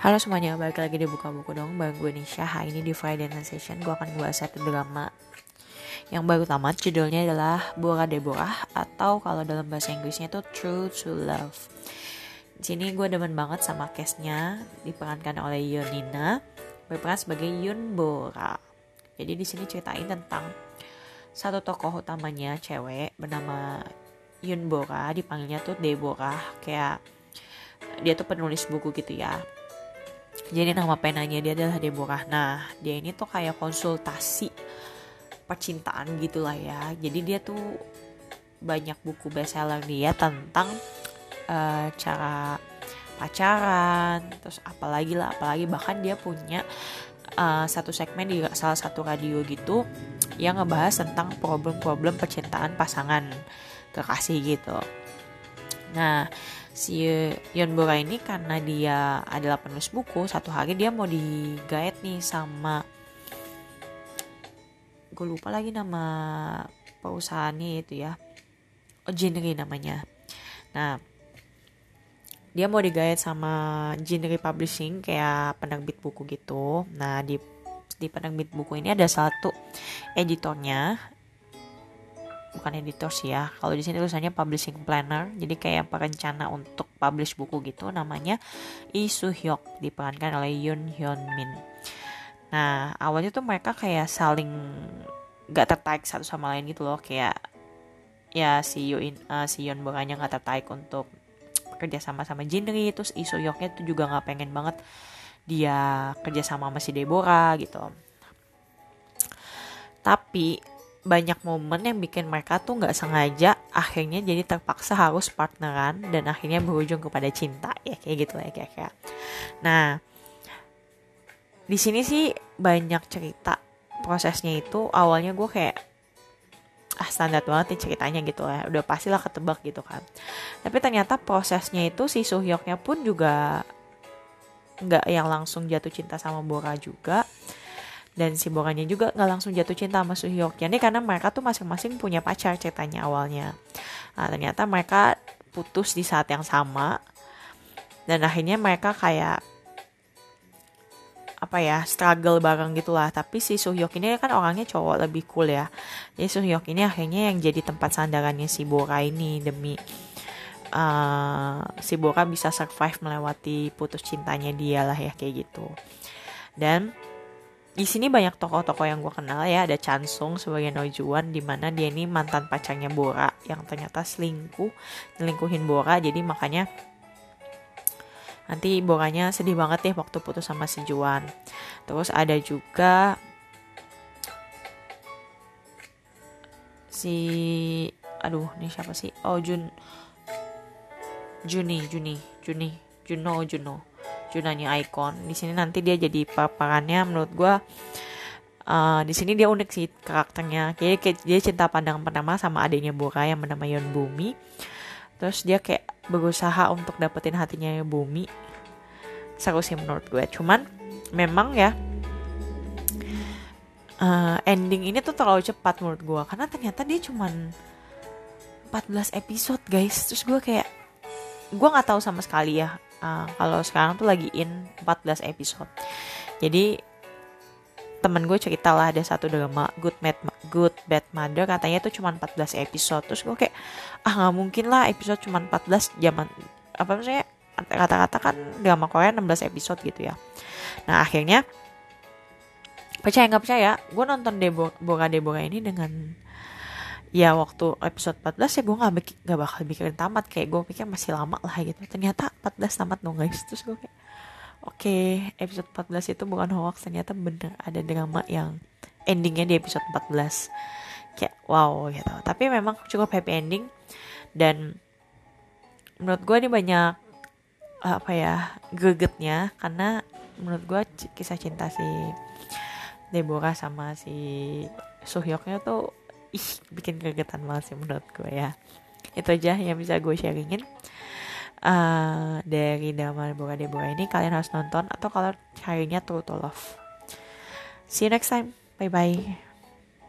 Halo semuanya, balik lagi di Buka Buku dong Bareng gue Nisha, hari ini di Friday Night Session Gue akan ngebahas satu drama. Yang baru tamat, judulnya adalah Bora Deborah Atau kalau dalam bahasa Inggrisnya itu True to Love. Di sini gue demen banget sama case-nya Diperankan oleh Yonina Berperan sebagai Yun Bora. Jadi di sini ceritain tentang Satu tokoh utamanya cewek Bernama Yun Bora Dipanggilnya tuh Deborah. Kayak dia tuh penulis buku gitu ya jadi nama penanya dia adalah Deborah. Nah dia ini tuh kayak konsultasi percintaan gitulah ya. Jadi dia tuh banyak buku bestseller dia tentang uh, cara pacaran terus apalagi lah apalagi bahkan dia punya uh, satu segmen di salah satu radio gitu yang ngebahas tentang problem-problem percintaan pasangan kekasih gitu. Nah si Yon Bora ini karena dia adalah penulis buku satu hari dia mau digait nih sama gue lupa lagi nama perusahaannya itu ya. Oh Jinri namanya. Nah dia mau digait sama Jinri Publishing kayak penerbit buku gitu. Nah di di penerbit buku ini ada satu editornya bukan editor sih ya. Kalau di sini tulisannya publishing planner, jadi kayak perencana untuk publish buku gitu namanya Lee Soo Hyuk diperankan oleh Yoon Hyun Min. Nah, awalnya tuh mereka kayak saling gak tertarik satu sama lain gitu loh, kayak ya si Yoon uh, si Yoon Boranya gak tertarik untuk kerja sama sama Jinri, terus Lee Soo Hyuknya tuh juga gak pengen banget dia kerja sama sama si Deborah gitu. Tapi banyak momen yang bikin mereka tuh nggak sengaja akhirnya jadi terpaksa harus partneran dan akhirnya berujung kepada cinta. Ya kayak gitu ya kayak nah di sini sih banyak cerita prosesnya itu. Awalnya gue kayak ah standar banget nih ceritanya gitu ya udah pastilah ketebak gitu kan. Tapi ternyata prosesnya itu si Suhyoknya pun juga nggak yang langsung jatuh cinta sama Bora juga dan si Boranya juga nggak langsung jatuh cinta sama Suhyok ini karena mereka tuh masing-masing punya pacar ceritanya awalnya. Nah ternyata mereka putus di saat yang sama. Dan akhirnya mereka kayak apa ya struggle bareng gitulah. Tapi si Suhyok ini kan orangnya cowok lebih cool ya. Jadi Suhyok ini akhirnya yang jadi tempat sandarannya si Bora ini demi uh, si Bora bisa survive melewati putus cintanya dia lah ya kayak gitu. Dan di sini banyak tokoh-tokoh yang gue kenal ya. Ada Chansung sebagai Nojuan di mana dia ini mantan pacarnya Bora yang ternyata selingkuh selingkuhin Bora. Jadi makanya nanti Boranya sedih banget deh waktu putus sama si Juan. Terus ada juga si aduh ini siapa sih? Oh Jun Juni Juni Juni Juno Juno Junanya Icon. Di sini nanti dia jadi paparannya menurut gue uh, di sini dia unik sih karakternya. Kayak dia cinta pandang pertama sama adiknya Bora yang bernama Yon Bumi terus dia kayak berusaha untuk dapetin hatinya Bumi seru sih menurut gue cuman memang ya uh, ending ini tuh terlalu cepat menurut gue karena ternyata dia cuman 14 episode guys. Terus gue kayak gue nggak tahu sama sekali ya uh, kalau sekarang tuh lagi in 14 episode. Jadi temen gue cerita lah ada satu drama Good Bad Good Bad Mother katanya tuh cuma 14 episode. Terus gue kayak ah nggak mungkin lah episode cuma 14 zaman apa maksudnya kata-kata kan drama Korea 16 episode gitu ya. Nah akhirnya percaya nggak percaya gue nonton Debora Debora ini dengan ya waktu episode 14 ya gue nggak nggak bakal mikirin tamat. Kayak gue pikir masih lama lah gitu. Ternyata 14 tamat dong guys. Terus gue kayak oke okay, episode 14 itu bukan hoax. Ternyata bener ada drama yang endingnya di episode 14 kayak wow gitu. Tapi memang cukup happy ending. Dan menurut gue ini banyak apa ya gregetnya. Karena menurut gue kisah cinta si Deborah sama si Suhyoknya tuh ih bikin kegetan banget sih menurut gue ya. Itu aja yang bisa gue sharingin. Uh, dari drama Boga Deborah ini kalian harus nonton atau kalau carinya True to Love. See you next time. Bye bye